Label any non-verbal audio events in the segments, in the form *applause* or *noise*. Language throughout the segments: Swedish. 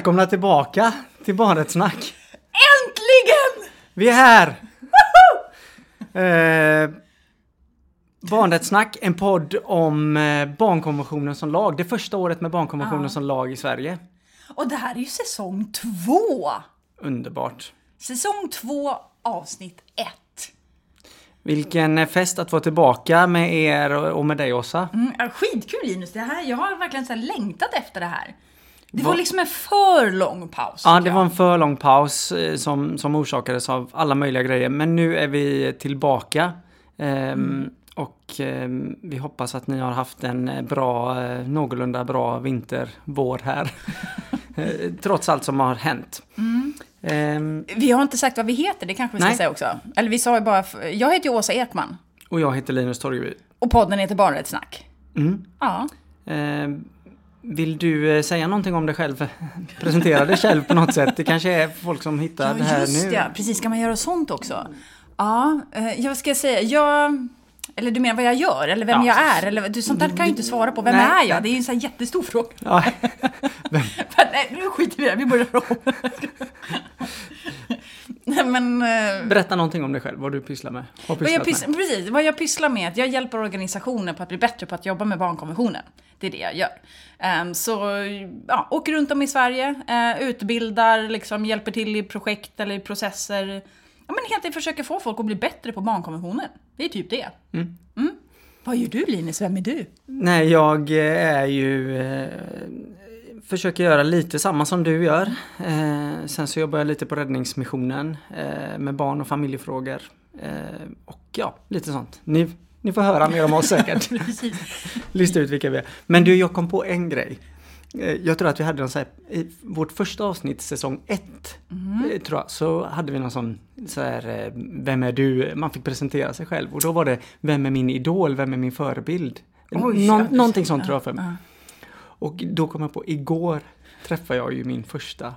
Välkomna tillbaka till Barnrättssnack. Äntligen! Vi är här! eh, Barnrättssnack, en podd om eh, barnkonventionen som lag. Det första året med barnkonventionen Ja. som lag i Sverige. Och det här är ju säsong två! Underbart. Säsong två, avsnitt ett. Vilken eh, fest att vara tillbaka med er och med dig Åsa. Mm, skitkul Linus, det här, jag har verkligen så längtat efter det här. Det Va- var liksom en för lång paus. Ja, det var en för lång paus eh, som, som orsakades av alla möjliga grejer. Men nu är vi tillbaka. Ehm, Och ehm, vi hoppas att ni har haft en eh, bra, eh, någorlunda bra vinter, vår här. *laughs* Eh, Trots allt som har hänt. Ehm, Vi har inte sagt vad vi heter, det kanske vi ska Nej. säga också. Eller vi sa ju bara, jag heter ju Åsa Ekman och jag heter Linus Torgeby. och podden heter Barnrättssnack. Mm. Ja. Ehm, Vill du eh, säga någonting om dig själv? Presentera dig själv på något sätt. Det kanske är folk som hittar det Ja, här just nu. ja. Precis, ska man göra sånt också? Ja, eh, jag ska säga, jag... Eller du menar vad jag gör, eller vem Ja. jag är? Eller, du, sånt där kan jag ju inte svara på. Vem Nej, är jag? Det är ju en sån jättestor fråga. Ja, *laughs* Nej, nu skiter vi i det, vi börjar om. Nej, men... eh, berätta någonting om dig själv, vad du pysslar med. Vad jag, pysslar, precis, vad jag pysslar med är att jag hjälper organisationer på att bli bättre på att jobba med barnkonventionen. Det är det jag gör. Ehm, så ja, åker runt om i Sverige, eh, utbildar, liksom, hjälper till i projekt eller i processer. Ja, men helt enkelt försöker få folk att bli bättre på barnkonventionen. Det är typ det. Mm. Vad gör du Linus? Vem är du? Nej, jag eh, är ju... Eh, försöker göra lite samma som du gör. Eh, sen så jobbar jag lite på Räddningsmissionen eh, med barn och familjefrågor. Eh, och ja, lite sånt. Ni, ni får höra mer om oss *laughs* säkert. Lista ut vilka vi är. Men du, jag kom på en grej. Eh, Jag tror att vi hade någon så här, i vårt första avsnitt, säsong ett, Mm. tror jag, så hade vi någon sån, så här, eh, vem är du? Man fick presentera sig själv och då var det, vem är min idol? Vem är min förebild? Oj, Någon, ja, någonting sånt tror jag för mig. Ja. Och då kom jag på, igår träffade jag ju min första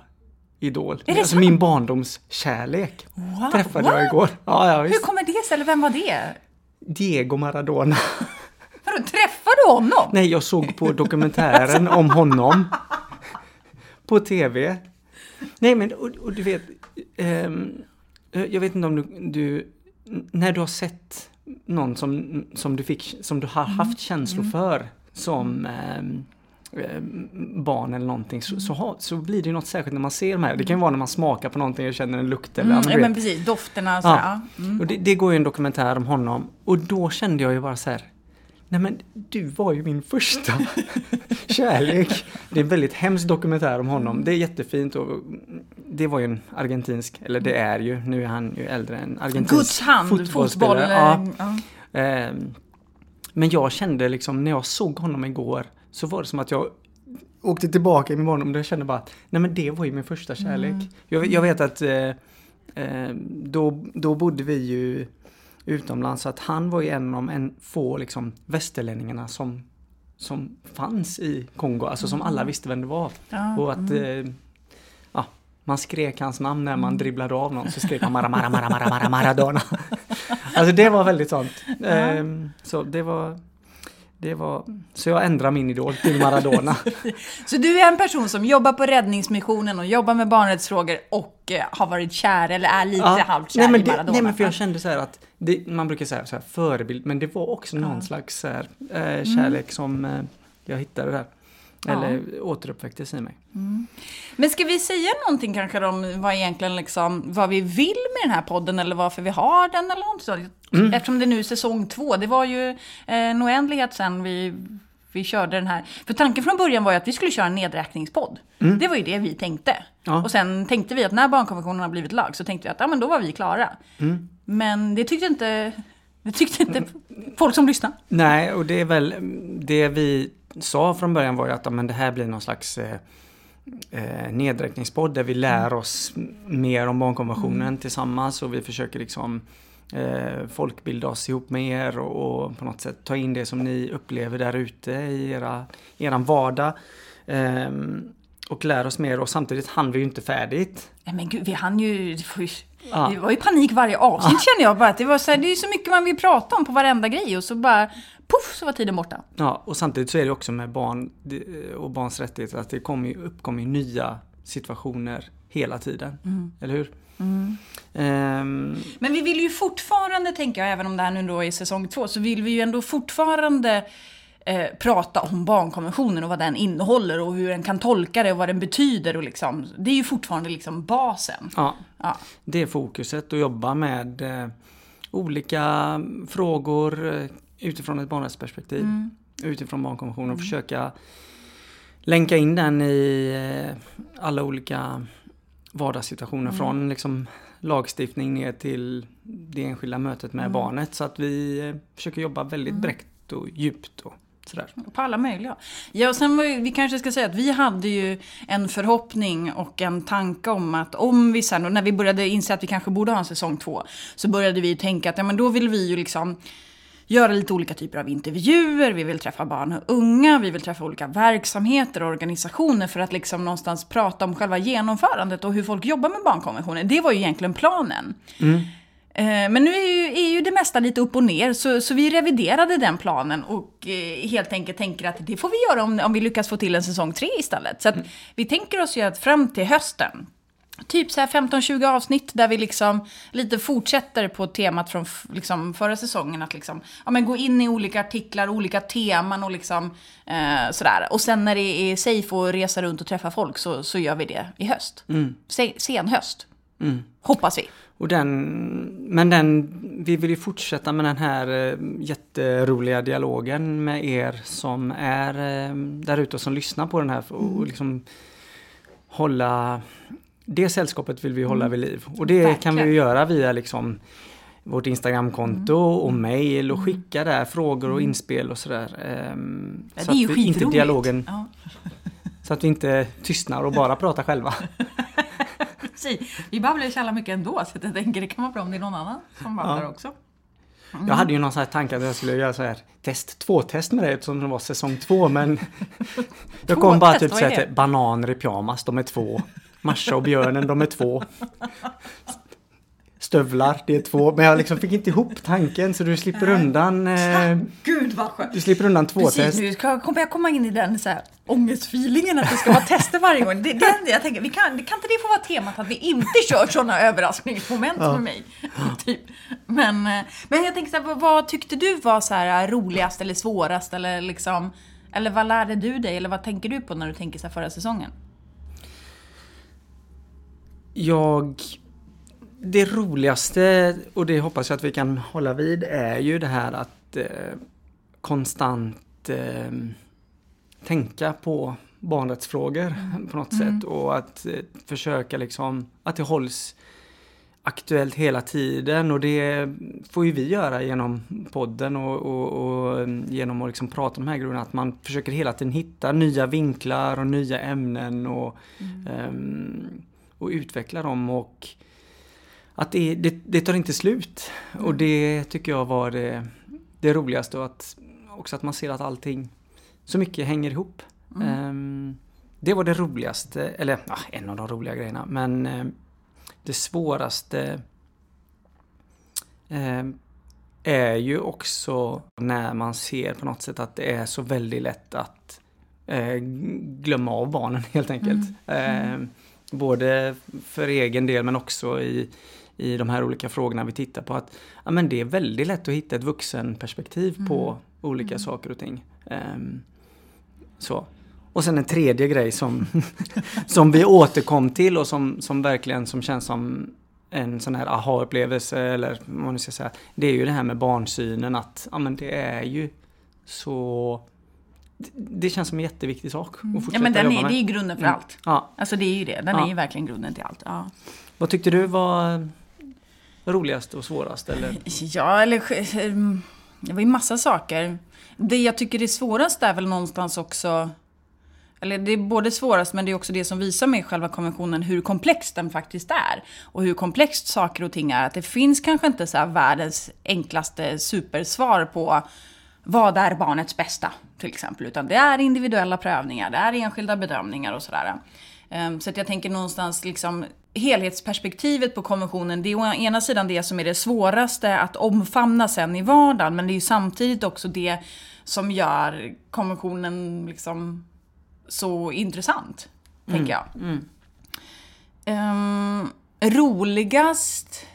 idol. Är det alltså sant? min barndomskärlek. Wow, Träffade jag what? igår. Ja, ja, Hur kommer det sig? Eller vem var det? Diego Maradona. Vadå, träffade du honom? Nej, jag såg på dokumentären om honom. På TV. Nej, men och, och du vet, ehm, jag vet inte om du, du, när du har sett någon som, som du fick, som du har haft känslor för som ehm, barn eller någonting så, så, så blir det ju något särskilt när man ser de här. Det kan ju vara när man smakar på någonting och känner en lukt eller Mm, ja, men precis, dofterna och så. Ja. Mm. Och det, det går ju en dokumentär om honom och då kände jag ju bara så här. Nej men du var ju min första kärlek. Det är en väldigt hemsk dokumentär om honom. Det är jättefint och det var ju en argentinsk, eller det är ju, nu är han ju äldre, en argentinsk Guds hand, fotboll. fotbollsspelare. Ja. Ja. Ehm, Men jag kände liksom när jag såg honom igår så var det som att jag åkte tillbaka i min barndom och jag kände bara att nej men det var ju min första kärlek. Mm. Jag, jag vet att eh, eh, då, då bodde vi ju utomlands så att han var ju en av en få liksom västerlänningarna som, som fanns i Kongo, alltså som alla visste vem det var. Ja, Och att eh, ja, man skrek hans namn när man dribblade av någon så skrek man Mara Mara Mara Mara Mara Maradona. *laughs* alltså det var väldigt sånt. Ehm, så det var det var, så jag ändrade min idol till Maradona. *laughs* Så du är en person som jobbar på Räddningsmissionen och jobbar med barnrättsfrågor och eh, har varit kär eller är lite halvt kär nej, men i det, Maradona. nej men för jag kände så här att det, man brukar säga så här förebild men det var också någon slags så här, eh, kärlek som eh, jag hittade där. Eller återuppväcktes i mig. Men ska vi säga någonting kanske om vad egentligen liksom, vad vi vill med den här podden eller varför vi har den eller något sånt? Mm. Eftersom det nu är säsong två, det var ju eh, en oändlighet sen vi, vi körde den här. För tanken från början var ju att vi skulle köra en nedräkningspodd. Det var ju det vi tänkte. Mm. Ja. Och sen tänkte vi att när barnkonventionen har blivit lag så tänkte vi att ja, men då var vi klara. Mm. Men det tyckte inte, det tyckte inte folk som lyssnar. Nej, och det är väl det vi sa från början var ju att men det här blir någon slags eh, eh, nedräkningspodd där vi lär oss m- mer om barnkonventionen tillsammans och vi försöker liksom eh, folkbilda oss ihop med er och, och på något sätt ta in det som ni upplever där ute i era, eran vardag. Ehm, och lära oss mer och samtidigt hann vi ju inte färdigt. Nej men gud, vi hann ju... Det var ju, Ja. det var ju panik varje avsnitt känner jag bara. Att det, var så här, det är så mycket man vill prata om på varenda grej och så bara poff så var tiden borta. Ja, och samtidigt så är det också med barn och barns rättigheter att det kommer uppkommer nya situationer hela tiden. Mm. Eller hur? Ehm, Men vi vill ju fortfarande, tänker jag, även om det här nu då är säsong två, så vill vi ju ändå fortfarande eh, prata om barnkonventionen och vad den innehåller och hur den kan tolka det och vad den betyder. Och liksom, det är ju fortfarande liksom basen. ja, Ja. det är fokuset att jobba med eh, olika frågor eh, utifrån ett barnrättsperspektiv. Mm. Utifrån barnkonventionen och försöka länka in den i eh, alla olika vardagssituationer Mm. från liksom lagstiftning ner till det enskilda mötet Mm. med barnet. Så att vi eh, försöker jobba väldigt brett och djupt och sådär. På alla möjliga. Ja, och sen ju, vi kanske ska säga att vi hade ju en förhoppning och en tanke om att om vi sen, och när vi började inse att vi kanske borde ha en säsong två, så började vi tänka att ja, men då vill vi ju liksom göra lite olika typer av intervjuer, vi vill träffa barn och unga, vi vill träffa olika verksamheter och organisationer för att liksom någonstans prata om själva genomförandet och hur folk jobbar med barnkonventionen. Det var ju egentligen planen. Eh, Men nu är ju, är ju det mesta lite upp och ner, så, så vi reviderade den planen och eh, helt enkelt tänker att det får vi göra om, om vi lyckas få till en säsong tre istället. Så att vi tänker oss ju att fram till hösten, typ så här 15-20 avsnitt där vi liksom lite fortsätter på temat från liksom förra säsongen. Att liksom, ja, men gå in i olika artiklar, olika teman och liksom eh, sådär. Och sen när det är safe att resa runt och träffa folk så, så gör vi det i höst. Se, sen höst. Hoppas vi. Och den, men den, vi vill ju fortsätta med den här eh, jätteroliga dialogen med er som är eh, där ute och som lyssnar på den här och, och liksom hålla det sällskapet vill vi hålla vid liv. Och det kan vi ju Verkligen. göra via liksom vårt Instagramkonto och mail och skicka där frågor och inspel och sådär. ehm, Ja, så det är ju att vi inte skitroligt. dialogen, Ja. så att vi inte tystnar och bara pratar själva. *laughs* *laughs* Precis. Vi babblar ju så jävla mycket ändå, så jag tänker det kan vara bra om det är någon annan som babblar Ja. också. Jag hade ju någon sån här tanke att jag skulle göra så här test, två test med det eftersom det var säsong två men *laughs* Jag kom bara typ säga bananer i pyjamas, de är två. Masha och björnen, de är två. *laughs* Stövlar, det är två. Men jag liksom fick inte ihop tanken så du slipper undan eh, *laughs* Gud vad skönt! Du slipper undan två Precis, test. nu ska, kommer jag komma in i den så här, ångestfeelingen att det ska vara tester varje gång. Det, det, jag tänker, vi kan, kan inte det få vara temat att vi inte kör sådana överraskningsmoment med mig? *laughs* Typ. Men, eh, men jag tänker så här, vad, vad tyckte du var så här roligast eller svårast eller liksom eller vad lärde du dig? Eller vad tänker du på när du tänker så här förra säsongen? Jag... Det roligaste, och det hoppas jag att vi kan hålla vid, är ju det här att eh, konstant eh, tänka på barnrättsfrågor på något sätt och att eh, försöka liksom att det hålls aktuellt hela tiden. Och det får ju vi göra genom podden och, och, och eh, genom att liksom prata om de här grejerna att man försöker hela tiden hitta nya vinklar och nya ämnen och, ehm, och utveckla dem. Och att det, det, det tar inte slut. Och det tycker jag var det, det roligaste och att också att man ser att allting så mycket hänger ihop. Ehm, det var det roligaste, eller ja, en av de roliga grejerna, men eh, det svåraste eh, är ju också när man ser på något sätt att det är så väldigt lätt att eh, glömma av barnen *laughs* helt enkelt. Eh, både för egen del men också i, i de här olika frågorna vi tittar på. att ja, men Det är väldigt lätt att hitta ett vuxenperspektiv på olika saker och ting. Ehm, så. Och sen en tredje grej som, *laughs* som vi återkom till och som, som verkligen som känns som en sån här aha-upplevelse eller vad man ska säga. Det är ju det här med barnsynen att ja, men det är ju så... Det, känns som en jätteviktig sak att Ja fortsätta men den jobba är, med. det är ju grunden för Mm. allt. Ja. Alltså det är ju det, den Ja. är ju verkligen grunden till allt. Ja. Vad tyckte du var roligast och svårast? Eller? Ja, eller ehm, det var ju massa saker. Det jag tycker är svårast är väl någonstans också eller det är både svårast men det är också det som visar med själva konventionen hur komplex den faktiskt är. Och hur komplext saker och ting är. Att det finns kanske inte så här världens enklaste supersvar på vad är barnets bästa till exempel. Utan det är individuella prövningar, det är enskilda bedömningar och sådär. Ehm, så att jag tänker någonstans liksom helhetsperspektivet på konventionen, det är å ena sidan det som är det svåraste att omfamna sen i vardagen, men det är ju samtidigt också det som gör konventionen liksom så intressant, tänker jag. Um, roligast?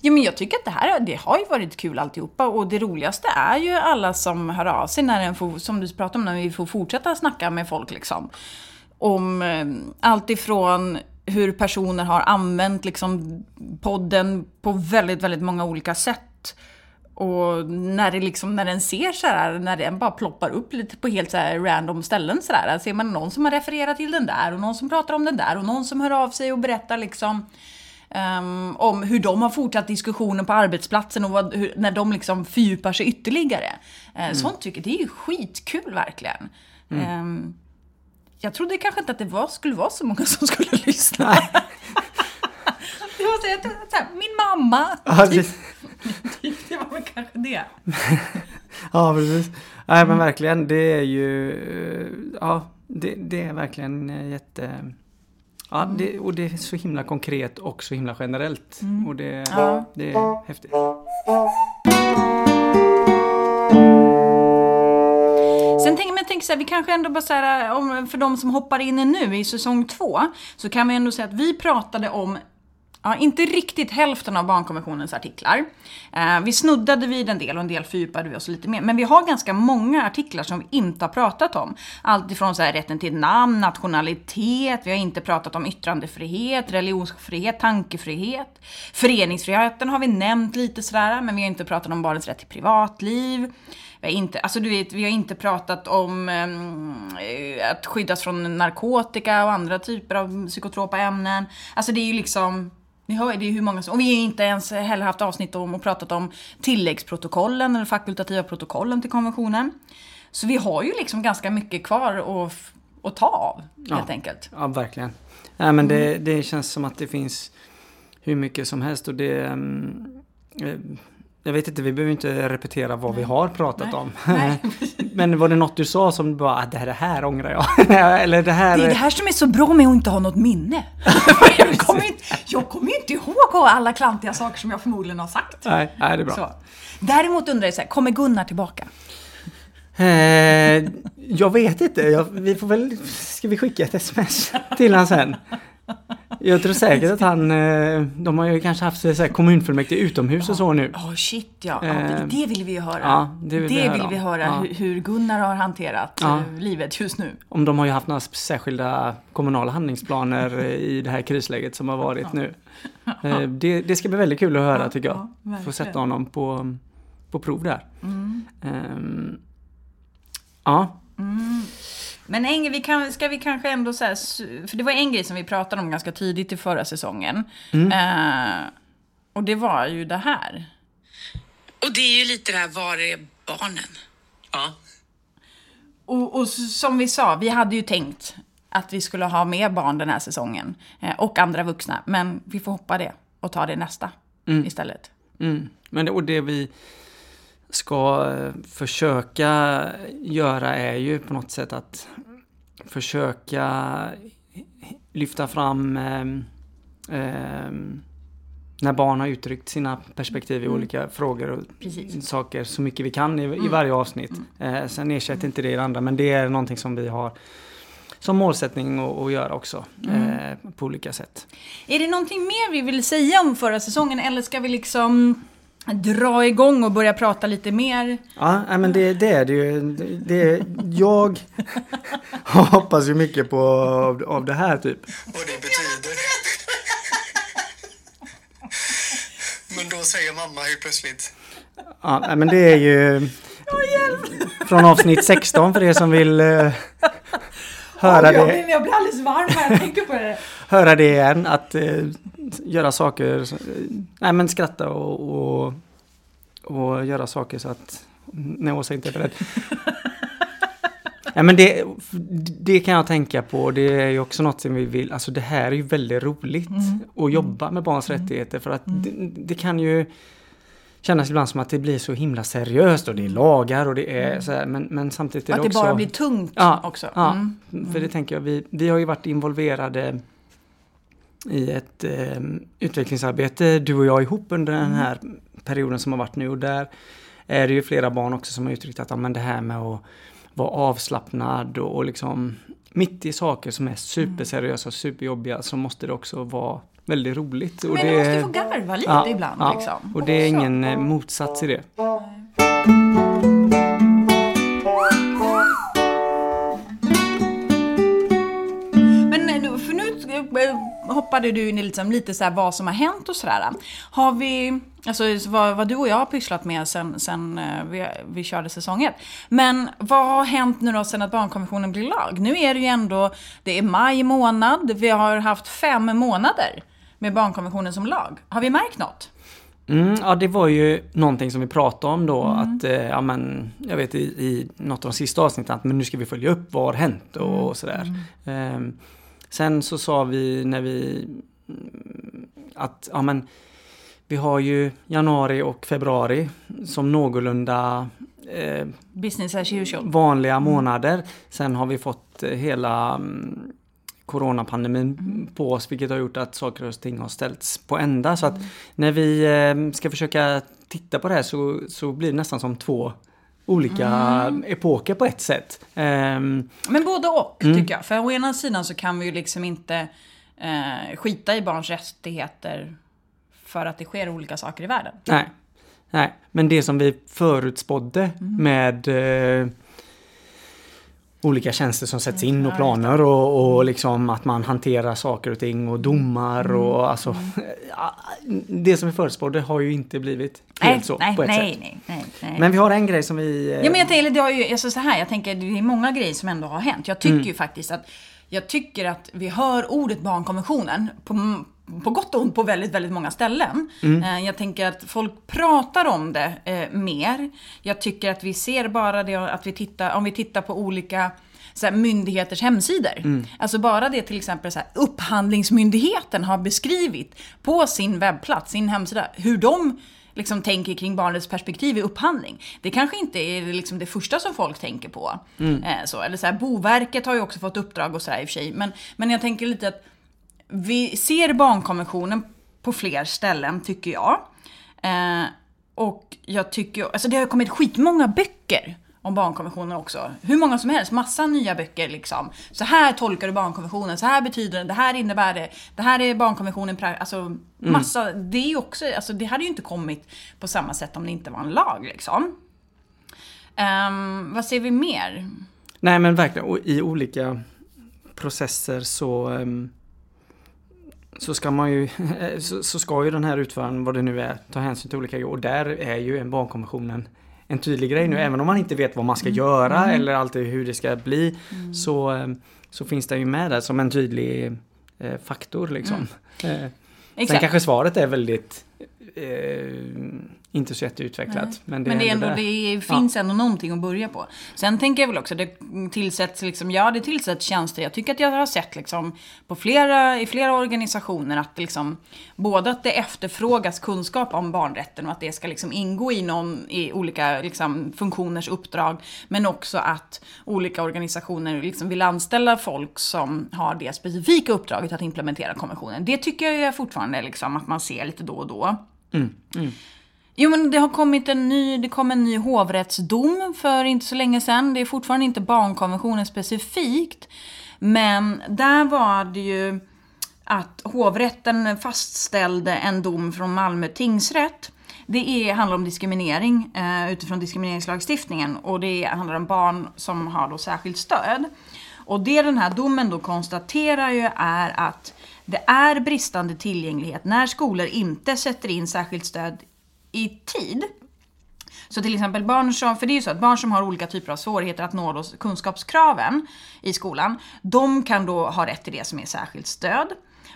Ja, men jag tycker att det här det har ju varit kul alltihopa och det roligaste är ju alla som hör av sig när den får, som du pratar om, när vi får fortsätta snacka med folk liksom. Om um, allt ifrån hur personer har använt liksom podden på väldigt, väldigt många olika sätt. Och när, det liksom, när den ser så här, när den bara ploppar upp lite på helt så här random ställen så där. Ser man någon som har refererat till den där och någon som pratar om den där och någon som hör av sig och berättar liksom um, om hur de har fortsatt diskussionen på arbetsplatsen och vad, hur, när de liksom fördjupar sig ytterligare. Uh, mm. Sånt tycker jag, det är ju skitkul verkligen. Mm. Um, jag trodde kanske inte att det var, skulle vara så många som skulle *laughs* lyssna. det var så, jag, så här, min mamma. Ja, typ, typ, det var väl kanske det. *laughs* ja, precis. Nej, men verkligen, det är ju... Ja, det, det är verkligen jätte... Ja, det, och det är så himla konkret och så himla generellt. Mm. Och det, ja. det är häftigt. Tänker så här, vi kanske ändå bara så här, eh, om, för de som hoppar in nu i säsong två, så kan vi ändå säga att vi pratade om Ja, inte riktigt hälften av barnkonventionens artiklar. Eh, vi snuddade vid en del och en del fördjupade vi oss lite mer. Men vi har ganska många artiklar som vi inte har pratat om. Allt ifrån så här, rätten till namn, nationalitet, vi har inte pratat om yttrandefrihet, religionsfrihet, tankefrihet. Föreningsfriheten har vi nämnt lite sådär, men vi har inte pratat om barnets rätt till privatliv. Vi har inte, alltså du vet, vi har inte pratat om eh, att skyddas från narkotika och andra typer av psykotropa ämnen. Alltså det är ju liksom ni hör, det är hur många som... Och vi har inte ens heller haft avsnitt om och pratat om tilläggsprotokollen eller fakultativa protokollen till konventionen. Så vi har ju liksom ganska mycket kvar att, att ta av, helt ja. enkelt. Ja, verkligen. Nej, men det, mm. det känns som att det finns hur mycket som helst och det... Um, jag vet inte, vi behöver inte repetera vad Nej. vi har pratat Nej. om. *laughs* Nej. *laughs* Men var det något du sa som bara, ah, det här, ångrar jag? *laughs* Eller det här... Det är det här som är så bra med att inte ha något minne. jag, kommer inte, jag kommer inte ihåg alla klantiga saker som jag förmodligen har sagt. Nej, nej det är bra. Så. Däremot undrar jag så här, kommer Gunnar tillbaka? Eh, jag vet inte. Jag, vi får väl... Ska vi skicka ett sms till honom sen? Jag tror säkert att han, eh, de har ju kanske haft så här kommunfullmäktige utomhus och så nu. Ja, oh, shit ja. ja det, vill vi ju höra. Ja, det vill det vi höra, vill vi höra ja. hur Gunnar har hanterat ja. Eh, livet just nu. Om de har ju haft några särskilda kommunala handlingsplaner i det här krisläget som har varit nu. Eh, det, det, ska bli väldigt kul att höra tycker jag. Få sätta honom på, på prov där. Mm. Um, ja. Mm. Men en, vi kan, ska vi kanske ändå säga, för det var en grej som vi pratade om ganska tidigt i förra säsongen. Mm. Eh, och det var ju det här. Och det är ju lite det här, var är barnen? Ja. Och, och som vi sa, vi hade ju tänkt att vi skulle ha mer barn den här säsongen. Eh, och andra vuxna. Men vi får hoppa det och ta det nästa mm. istället. Mm. Men det, och det vi ska eh, försöka göra är ju på något sätt att försöka lyfta fram eh, eh, när barn har uttryckt sina perspektiv i mm. olika frågor och Precis. saker så mycket vi kan i, mm. i varje avsnitt. Mm. Eh, sen ersätter inte det det andra men det är någonting som vi har som målsättning att, göra också mm. eh, på olika sätt. Är det någonting mer vi vill säga om förra säsongen eller ska vi liksom dra igång och börja prata lite mer. Ja, men det, det är det ju. Det, jag *laughs* hoppas ju mycket på av, av det här typ. Vad det betyder. Men då säger mamma helt plötsligt. Ja, men det är ju från avsnitt 16 för er som vill *laughs* uh, höra oh, jag det. jag blir alldeles varm när jag tänker på det. Höra det igen, att uh, göra saker, nej men skratta och, och, och göra saker så att när Åsa inte är beredd. *laughs* ja, men det, det kan jag tänka på, det är ju också något som vi vill, alltså det här är ju väldigt roligt mm. att jobba med barns mm. rättigheter för att mm. det, det, kan ju kännas ibland som att det blir så himla seriöst och det är lagar och det är mm. så här, men, men samtidigt är det också... Att det bara blir tungt ja, också. Ja, mm. för det tänker jag, vi, vi har ju varit involverade i ett eh, utvecklingsarbete, du och jag ihop under den mm. här perioden som har varit nu och där är det ju flera barn också som har uttryckt att men det här med att vara avslappnad och, och liksom mitt i saker som är superseriösa och superjobbiga så måste det också vara väldigt roligt. Och Men det, du måste få garva lite Ja, ibland ja. liksom. Och det är ingen eh, motsats i det. Men hoppade du in i liksom lite så här vad som har hänt och sådär. Har vi, alltså vad, vad du och jag har pysslat med sen, sen eh, vi, vi körde säsong ett. Men vad har hänt nu då sen att barnkonventionen blir lag? Nu är det ju ändå, det är maj månad, vi har haft fem månader med barnkonventionen som lag. Har vi märkt något? Mm, ja, det var ju någonting som vi pratade om då Mm. att, eh, ja men, jag vet i, i något av de sista avsnitten att men nu ska vi följa upp vad har hänt och, Mm. sådär. Ehm, sen så sa vi när vi mm, att, ja men, vi har ju januari och februari som någorlunda eh, Business as usual. vanliga månader. Sen har vi fått eh, hela mm, coronapandemin på oss vilket har gjort att saker och ting har ställts på ända. Så att när vi eh, ska försöka titta på det här så, så blir det nästan som två olika epoker på ett sätt. Ehm, Men både och, Mm. tycker jag. För å ena sidan så kan vi ju liksom inte eh, skita i barns rättigheter för att det sker olika saker i världen. nej, nej, men det som vi förutspådde med eh, olika tjänster som sätts in och planer och, och liksom att man hanterar saker och ting och domar och alltså ja, Det som vi förutspådde har ju inte blivit helt Nej, så nej, på ett nej, sätt. nej, nej, nej. Men vi har en grej som vi... eh, Ja, men jag tänker, det har ju, alltså så här, jag tänker, det är många grejer som ändå har hänt. Jag tycker Mm. ju faktiskt att, jag tycker att vi hör ordet barnkonventionen på, på gott och ont på väldigt, väldigt många ställen. Mm. Eh, Jag tänker att folk pratar om det eh, mer. Jag tycker att vi ser bara det, att vi tittar, om vi tittar på olika så myndigheters hemsidor. Mm. Alltså bara det till exempel så här, Upphandlingsmyndigheten har beskrivit på sin webbplats, sin hemsida, hur de liksom tänker kring barnets perspektiv i upphandling. Det kanske inte är liksom det första som folk tänker på. Eh, så, eller så här, Boverket har ju också fått uppdrag och sådär i och för sig. Men, men jag tänker lite att vi ser barnkonventionen på fler ställen, tycker jag. Eh, och jag tycker, alltså det har kommit skitmånga böcker om barnkonventionen också. Hur många som helst, massa nya böcker liksom. Så här tolkar du barnkonventionen, så här betyder den, det här innebär det, det här är barnkonventionen, alltså massa, det är också, alltså det hade ju inte kommit på samma sätt om det inte var en lag liksom. Ehm, vad ser vi mer? Nej men verkligen, och i olika processer så ehm, så ska man ju, *laughs* så, så ska ju den här utföraren, vad det nu är, ta hänsyn till olika grejer. Och där är ju en barnkonventionen en tydlig grej nu. Även om man inte vet vad man ska göra eller alltid hur det ska bli. Så, ehm, så finns det ju med där som en tydlig eh, faktor liksom. Eh, sen kanske svaret är väldigt eh, inte så jätteutvecklat. Men det Men det, ändå ändå, det finns ändå någonting att börja på. Sen tänker jag väl också, det tillsätts liksom, ja det tillsätts tjänster. Jag tycker att jag har sett liksom på flera, i flera organisationer att liksom, både att det efterfrågas kunskap om barnrätten och att det ska liksom ingå i någon, i olika liksom, funktioners uppdrag. Men också att olika organisationer liksom vill anställa folk som har det specifika uppdraget att implementera konventionen. Det tycker jag fortfarande liksom, att man ser lite då och då. Mm. Mm. Jo men det har kommit en ny, det kom en ny hovrättsdom för inte så länge sedan. Det är fortfarande inte barnkonventionen specifikt. Men där var det ju att hovrätten fastställde en dom från Malmö tingsrätt. Det är, handlar om diskriminering eh, utifrån diskrimineringslagstiftningen och det handlar om barn som har då särskilt stöd. Och det den här domen då konstaterar ju är att det är bristande tillgänglighet när skolor inte sätter in särskilt stöd i tid. Så till exempel barn som, för det är ju så att barn som har olika typer av svårigheter att nå då kunskapskraven i skolan, de kan då ha rätt till det som är särskilt stöd.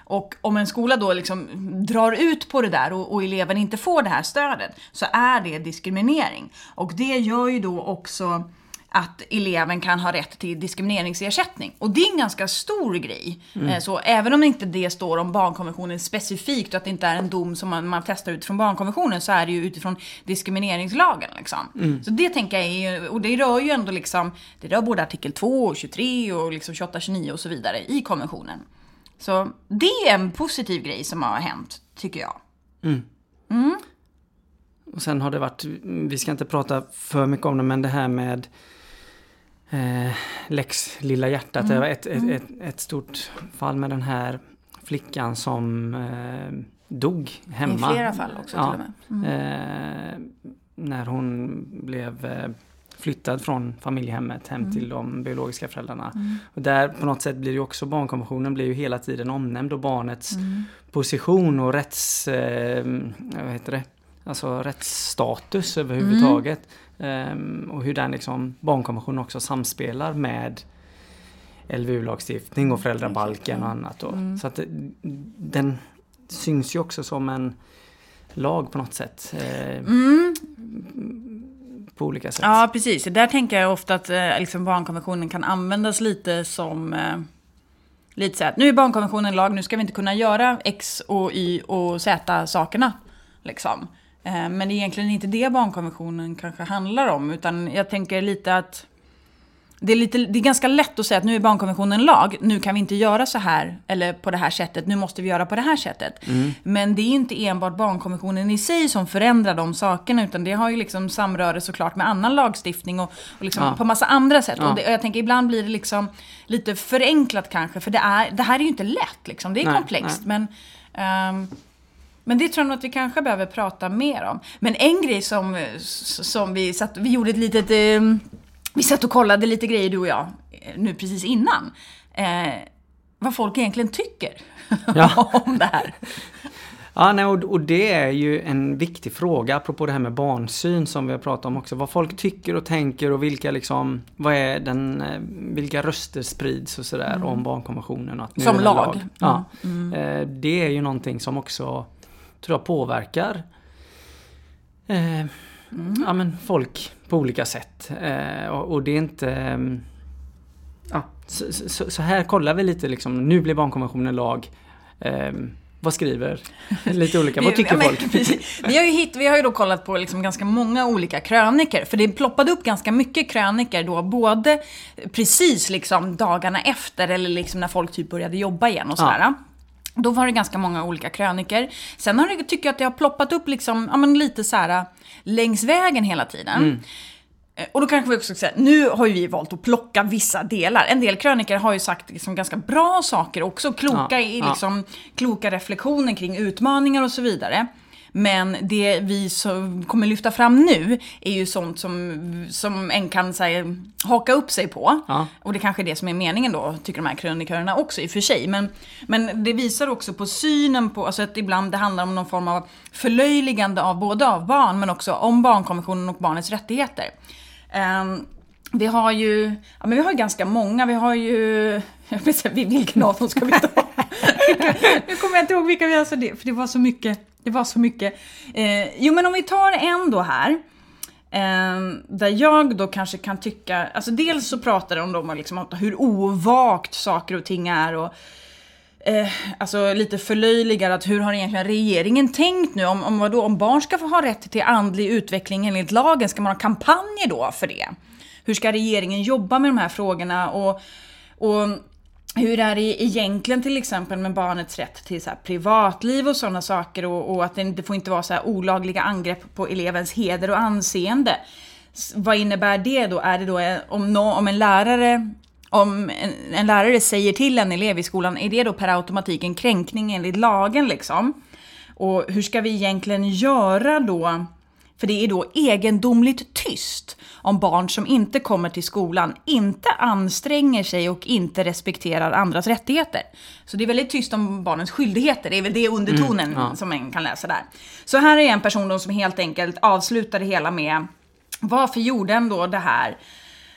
Och om en skola då liksom drar ut på det där och, och eleven inte får det här stödet så är det diskriminering. Och det gör ju då också att eleven kan ha rätt till diskrimineringsersättning. Och det är en ganska stor grej. Eh, Så även om inte det står om barnkonventionen specifikt och att det inte är en dom som man, man testar utifrån barnkonventionen så är det ju utifrån diskrimineringslagen. Liksom. Så det tänker jag är ju, och det rör ju ändå liksom, det rör både artikel 2 och 23 och liksom 28, 29 och så vidare i konventionen. Så det är en positiv grej som har hänt, tycker jag. Och sen har det varit, vi ska inte prata för mycket om det, men det här med eh, Lex Lilla hjärtat. Det var ett, ett, ett, ett stort fall med den här flickan som eh, dog hemma. I flera fall också Ja. till och med. Mm. Eh, när hon blev eh, flyttad från familjehemmet hem Mm. till de biologiska föräldrarna. Och där på något sätt blir ju också barnkonventionen blir ju hela tiden omnämnd och barnets Mm. position och rätts... Eh, vad heter det? Alltså rättsstatus överhuvudtaget. Ehm, och hur den liksom, barnkonventionen också samspelar med LVU-lagstiftning och föräldrabalken och annat. Då. Mm. Så att den syns ju också som en lag på något sätt. Eh, Mm. På olika sätt. Ja, precis. Där tänker jag ofta att eh, liksom barnkonventionen kan användas lite som... Eh, lite så här, nu är barnkonventionen lag, nu ska vi inte kunna göra X och Y och Z sakerna. Liksom. Eh, men det är egentligen inte det barnkonventionen kanske handlar om, utan jag tänker lite att... Det är, lite, det är ganska lätt att säga att nu är barnkonventionen lag, nu kan vi inte göra så här eller på det här sättet, nu måste vi göra på det här sättet. Men det är inte enbart barnkonventionen i sig som förändrar de sakerna, utan det har ju liksom samröre såklart med annan lagstiftning och, och liksom Ja. på massa andra sätt. Ja. Och, det, och jag tänker ibland blir det liksom lite förenklat kanske, för det, är, det här är ju inte lätt liksom, det är Nej, komplext. Men, ehm, men det tror jag nog att vi kanske behöver prata mer om. Men en grej som, som vi satt, vi gjorde ett litet, eh, vi satt och kollade lite grejer du och jag, eh, nu precis innan. Eh, vad folk egentligen tycker *laughs* Ja. om det här. Ja, nej, och, och det är ju en viktig fråga apropå det här med barnsyn som vi har pratat om också. Vad folk tycker och tänker och vilka liksom, vad är den, eh, vilka röster sprids och sådär om barnkonventionen. Och att Mm. Som den lag. Mm. Ja. Eh, Det är ju någonting som också, tror jag, påverkar eh, Mm. ja, men folk på olika sätt. Eh, och, och det är inte... ehm, Ja, så, så, så här kollar vi lite liksom, nu blir barnkonventionen lag. Ehm, vad skriver lite olika, *laughs* vad tycker ja, men folk? Vi har ju, hit, vi har ju då kollat på liksom ganska många olika kröniker, för det ploppade upp ganska mycket kröniker då, både precis liksom dagarna efter eller liksom när folk typ började jobba igen och sådär. Då var det ganska många olika kröniker. Sen har det, tycker jag att det har ploppat upp liksom, ja men lite så här längs vägen hela tiden. Eh, Och då kanske vi också ska säga, nu har ju vi valt att plocka vissa delar. En del kröniker har ju sagt liksom ganska bra saker också, kloka, Ja, i ja. liksom, kloka reflektioner kring utmaningar och så vidare. Men det vi så kommer lyfta fram nu är ju sånt som, som en kan så här, haka upp sig på. Ja. Och det kanske är det som är meningen då, tycker de här krönikörerna också i och för sig. Men, men det visar också på synen på, alltså att ibland det handlar om någon form av förlöjligande av både av barn men också om barnkonventionen och barnets rättigheter. Ehm, vi har ju, ja men vi har ju ganska många, vi har ju, *laughs* jag vet inte vilken av dem ska vi ta? *laughs* nu kommer jag inte ihåg vilka vi har, så det, för det var så mycket. Det var så mycket. Eh, jo men om vi tar en då här. Eh, där jag då kanske kan tycka, alltså dels så pratar de om liksom hur ovagt saker och ting är och eh, alltså lite förlöjligar att hur har egentligen regeringen tänkt nu? Om, om, vadå, om barn ska få ha rätt till andlig utveckling enligt lagen, ska man ha kampanjer då för det? Hur ska regeringen jobba med de här frågorna? Och, och hur är det egentligen till exempel med barnets rätt till så här privatliv och sådana saker och, och att det inte får inte vara så här olagliga angrepp på elevens heder och anseende. Vad innebär det då? Är det då eh, om, no, om en lärare om en, en lärare säger till en elev i skolan, är det då per automatik en kränkning enligt lagen liksom? Och hur ska vi egentligen göra då? För det är då egendomligt tyst om barn som inte kommer till skolan, inte anstränger sig och inte respekterar andras rättigheter. Så det är väldigt tyst om barnens skyldigheter, det är väl det undertonen ja. som man kan läsa där. Så här är en person som helt enkelt avslutar det hela med varför gjorde den då det här?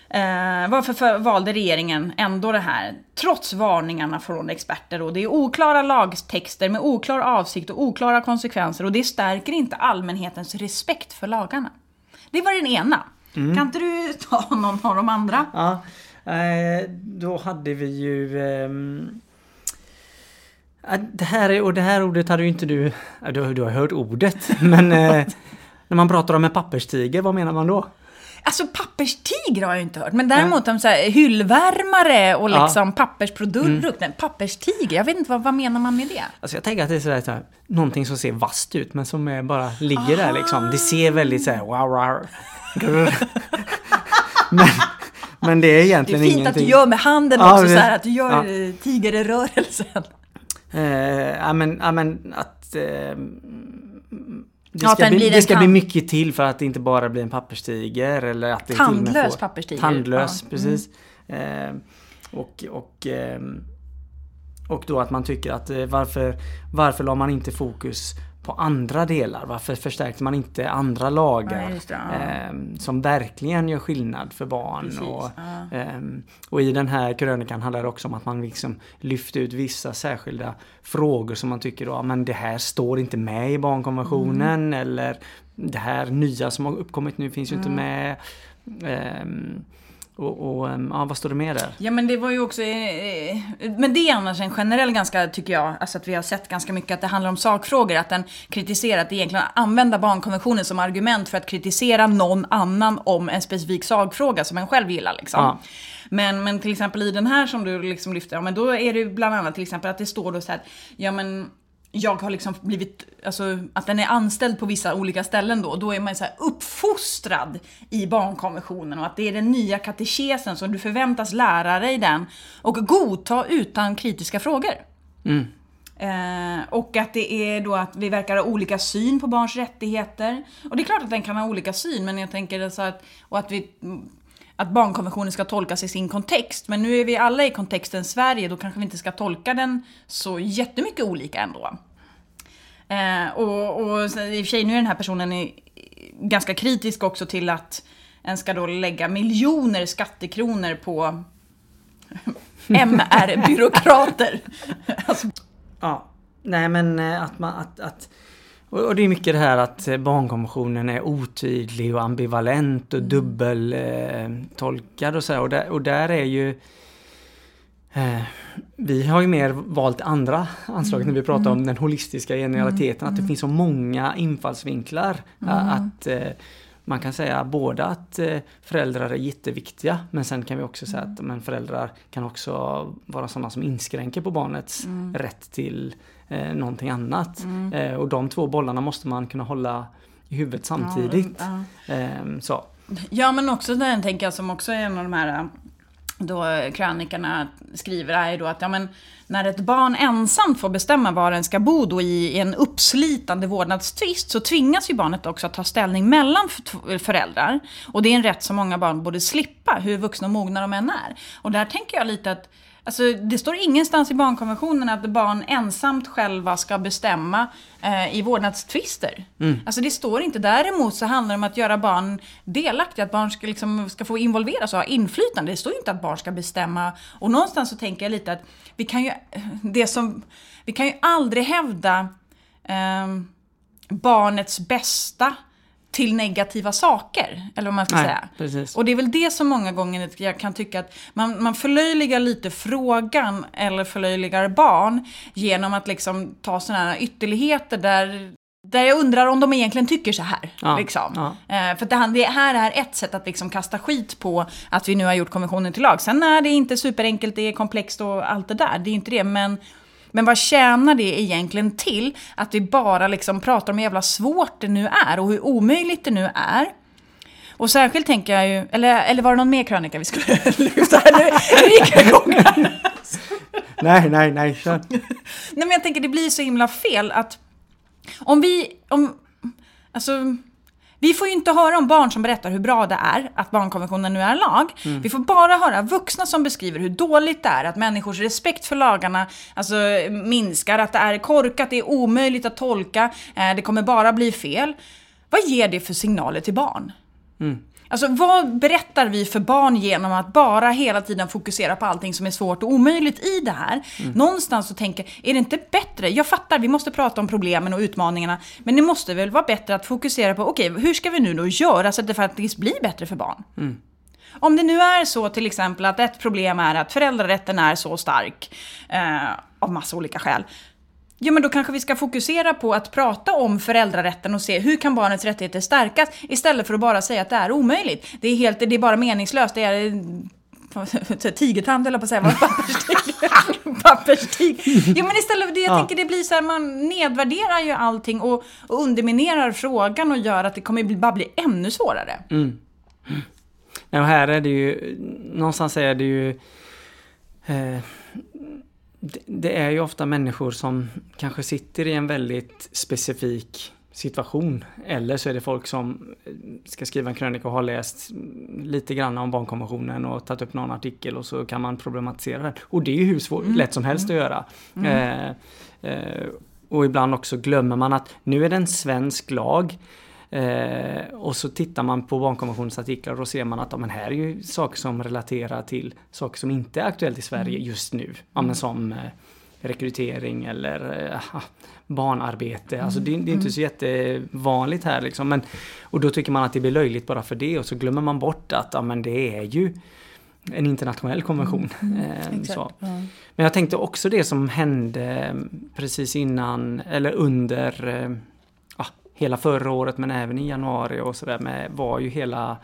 Eh, varför för, valde regeringen ändå det här? Trots varningarna från experter och det är oklara lagtexter med oklar avsikt och oklara konsekvenser och det stärker inte allmänhetens respekt för lagarna. Det var den ena. Kan inte du ta någon av de andra? Ja, eh, då hade vi ju... ehm, ja, det här, är- och det här ordet hade ju inte du... ja, Du, har- du har hört ordet, *laughs* men... eh, när man pratar om en papperstiger, vad menar man då? Alltså papperstiger har jag inte hört, men däremot om så här, hyllvärmare och Ja. liksom pappersprodukter. Papperstiger, jag vet inte vad, vad menar man med det? Alltså jag tänker att det är sådär, sådär, någonting som ser vasst ut men som är bara ligger där liksom. Det ser väldigt såhär wow, wow, *laughs* men, Men det är Det är egentligen fint ingenting. att du gör med handen Ja, också, så här, att du gör ja. ja. tigerrörelsen. Eh, ja, men, ja, men att... Eh, det Ja, ska, den bli, det ska bli mycket till för att det inte bara blir en papperstiger eller att det Tandlös får- papperstiger. Tandlös, Ja. precis. Eh, och, och, ehm, och då att man tycker att eh, varför, varför la man inte fokus på andra delar? Varför förstärkte man inte andra lagar Ja, det, ja. ehm, som verkligen gör skillnad för barn? Precis, och, ja. ehm, och i den här krönikan handlar det också om att man liksom lyfter ut vissa särskilda frågor som man tycker då, men det här står inte med i barnkonventionen Mm. eller det här nya som har uppkommit nu finns ju inte Mm. med. Ehm, och, och ehm, ja, vad står det mer där? Ja men det var ju också, eh, men det är annars en generell ganska, tycker jag, alltså att vi har sett ganska mycket att det handlar om sakfrågor, att den kritiserar, att egentligen använda barnkonventionen som argument för att kritisera någon annan om en specifik sakfråga som en själv gillar liksom. Ja. Men, men till exempel i den här som du liksom lyfter, ja, men då är det bland annat till exempel att det står då så här, ja men jag har liksom blivit, alltså att den är anställd på vissa olika ställen då, då är man så här uppfostrad i barnkonventionen och att det är den nya katekesen som du förväntas lära dig den och godta utan kritiska frågor. Eh, och att det är då att vi verkar ha olika syn på barns rättigheter. Och det är klart att den kan ha olika syn, men jag tänker så att, och att vi att barnkonventionen ska tolkas i sin kontext. Men nu är vi alla i kontexten Sverige, då kanske vi inte ska tolka den så jättemycket olika ändå. Eh, och, och i och för sig, nu är den här personen ganska kritisk också till att en ska då lägga miljoner skattekronor på *laughs* MR-byråkrater. alltså, Ja, nej men eh, att man att, att och det är mycket det här att eh, barnkonventionen är otydlig och ambivalent och dubbeltolkad och så. Och där, och där är ju eh, vi har ju mer valt andra anslag när vi pratar om den holistiska genialiteten. Att det finns så många infallsvinklar. eh, Att eh, man kan säga både att eh, föräldrar är jätteviktiga men sen kan vi också säga att men föräldrar kan också vara sådana som inskränker på barnets rätt till eh, någonting annat. Eh, och de två bollarna måste man kunna hålla i huvudet samtidigt. Ja, Ehm, så. Ja, men också den tänker jag som också är en av de här då krönikorna skriver är ju då att ja, men, när ett barn ensamt får bestämma var den ska bo då i en uppslitande vårdnadstvist så tvingas ju barnet också att ta ställning mellan f- föräldrar. Och det är en rätt som många barn borde slippa, hur vuxna och mogna de än är. Och där tänker jag lite att Alltså, det står ingenstans i barnkonventionen att barn ensamt själva ska bestämma eh, i vårdnadstvister. Alltså det står inte. Däremot så handlar det om att göra barn delaktiga, att barn ska, liksom, ska få involveras och ha inflytande. Det står inte att barn ska bestämma. Och någonstans så tänker jag lite att vi kan ju, *laughs* det som, vi kan ju aldrig hävda ehm, barnets bästa till negativa saker. Eller vad man ska Nej, säga. precis. Och det är väl det som många gånger jag kan tycka att man, man förlöjligar lite frågan eller förlöjligar barn genom att liksom ta sådana här ytterligheter där där jag undrar om de egentligen tycker så här. Ja, liksom. ja. Eh, för det, här- det här är ett sätt att liksom kasta skit på att vi nu har gjort konventionen till lag. Sen är det inte superenkelt, det är komplext och allt det där. Det är inte det. Men, men vad tjänar det egentligen till att vi bara liksom pratar om hur jävla svårt det nu är och hur omöjligt det nu är. Och särskilt tänker jag ju, eller, eller var det någon mer krönika vi skulle *laughs* lyfta? Nu gick jag igång här. Nej, nej, nej, kör. Nej men jag tänker det blir så himla fel att om vi, om, alltså vi får ju inte höra om barn som berättar hur bra det är att barnkonventionen nu är lag. Vi får bara höra vuxna som beskriver hur dåligt det är, att människors respekt för lagarna alltså, minskar, att det är korkat, det är omöjligt att tolka, eh, det kommer bara bli fel. Vad ger det för signaler till barn? Alltså vad berättar vi för barn genom att bara hela tiden fokusera på allting som är svårt och omöjligt i det här? Någonstans så tänker är det inte bättre? Jag fattar, vi måste prata om problemen och utmaningarna. Men det måste väl vara bättre att fokusera på, okej, hur ska vi nu då göra så att det faktiskt blir bättre för barn? Om det nu är så till exempel att ett problem är att föräldrarätten är så stark eh, av massa olika skäl. Ja, men då kanske vi ska fokusera på att prata om föräldrarätten och se hur kan barnets rättigheter stärkas istället för att bara säga att det är omöjligt. Det är, helt, det är bara meningslöst. Det är eh, *laughs* tigertand eller på att säga, papperstig. *laughs* papperstig. Jo men istället för det, jag Ja. tänker det blir så här, man nedvärderar ju allting och, och underminerar frågan och gör att det kommer bara bli ännu svårare. Nej, och här är det ju, någonstans är det ju eh, det, är ju ofta människor som kanske sitter i en väldigt specifik situation. Eller så är det folk som eh, ska skriva en krönika och har läst lite grann om barnkonventionen och tagit upp någon artikel och så kan man problematisera det. Och det är ju hur svårt, Mm. lätt som helst att göra. Eh, eh, och ibland också glömmer man att nu är det en svensk lag. Eh, och så tittar man på barnkonventionens artiklar och då ser man att ja, men här är ju saker som relaterar till saker som inte är aktuellt i Sverige just nu. Ja, men som eh, rekrytering eller eh, barnarbete. Alltså det, det är inte så jättevanligt här liksom. Men, och då tycker man att det blir löjligt bara för det och så glömmer man bort att ja, men det är ju en internationell konvention. Eh, så. Men jag tänkte också det som hände precis innan eller under eh, hela förra året men även i januari och sådär med var ju hela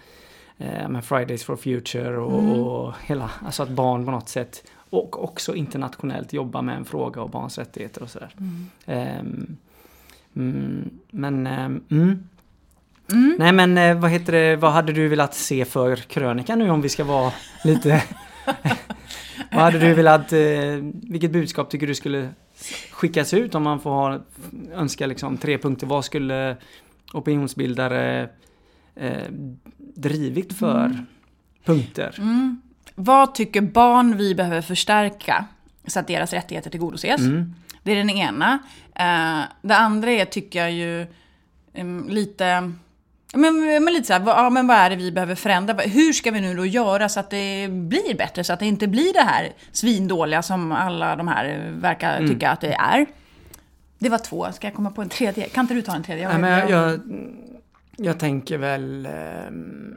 eh, med Fridays for Future och, och hela, alltså att barn på något sätt och också internationellt jobbar med en fråga och barns rättigheter och sådär. Mm, men ehm, mm. Nej men eh, vad heter det, vad hade du velat se för krönika nu om vi ska vara lite *laughs* Vad hade du velat, eh, vilket budskap tycker du skulle skickas ut om man får ha, önska liksom tre punkter. Vad skulle opinionsbildare eh, drivit för punkter? Vad tycker barn vi behöver förstärka så att deras rättigheter tillgodoses? Mm. Det är den ena. Eh, det andra är, tycker jag ju, em, lite... Men, men lite så här, ja, men vad är det vi behöver förändra? Hur ska vi nu då göra så att det blir bättre? Så att det inte blir det här svindåliga som alla de här verkar Mm. tycka att det är. Det var två. Ska jag komma på en tredje? Kan inte du ta en tredje? Nej, men jag, jag, jag tänker väl... ehm,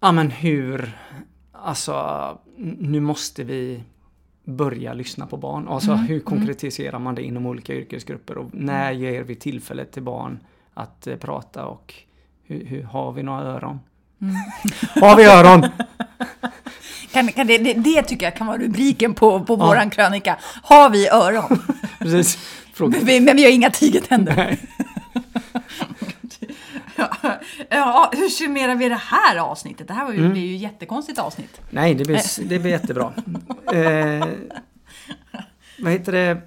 ja men hur... Alltså, nu måste vi börja lyssna på barn. Alltså hur konkretiserar man det inom olika yrkesgrupper och när ger vi tillfälle till barn att eh, prata och hur, hur har vi några öron? *laughs* Har vi öron? *laughs* Kan, kan det, det, det tycker jag kan vara rubriken på, på våran krönika. Har vi öron? *laughs* Precis. Men vi, men vi har inga tigertänder. Ja, ja, hur summerar vi det här avsnittet? Det här var ju, Mm. blir ju ett jättekonstigt avsnitt. Nej, det blir, det blir jättebra. Eh, vad heter det?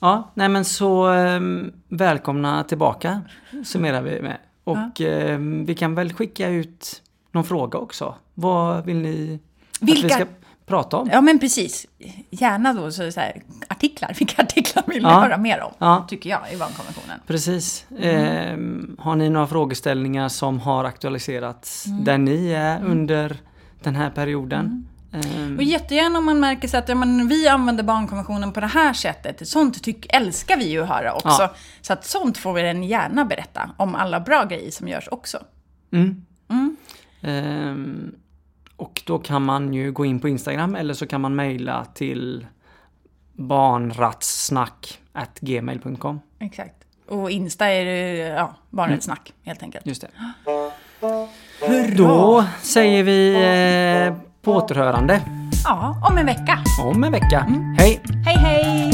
Ja, nej men så eh, välkomna tillbaka summerar vi med. Och eh, vi kan väl skicka ut någon fråga också. Vad vill ni att vi Vilka- ska prata om? Ja, men precis. Gärna då så, så här, artiklar. *laughs* Vilka artiklar vill ni Ja. höra mer om? Ja. Tycker jag i barnkonventionen. Precis. Eh, har ni några frågeställningar som har aktualiserats där ni är under den här perioden? Eh, Och jättegärna om man märker sig att ja, men, vi använder barnkonventionen på det här sättet. Sånt tyck, älskar vi ju att höra också. Ja. Så att sånt får vi den gärna berätta om alla bra grejer som görs också. Mm. Ehm, och då kan man ju gå in på Instagram eller så kan man mejla till barnratssnack@gmail.com. Exakt. Och Insta är ja, barnrättssnack helt enkelt. Just det. Då säger vi eh, på återhörande Ja, om en vecka. om en vecka. Hej! Hej hej!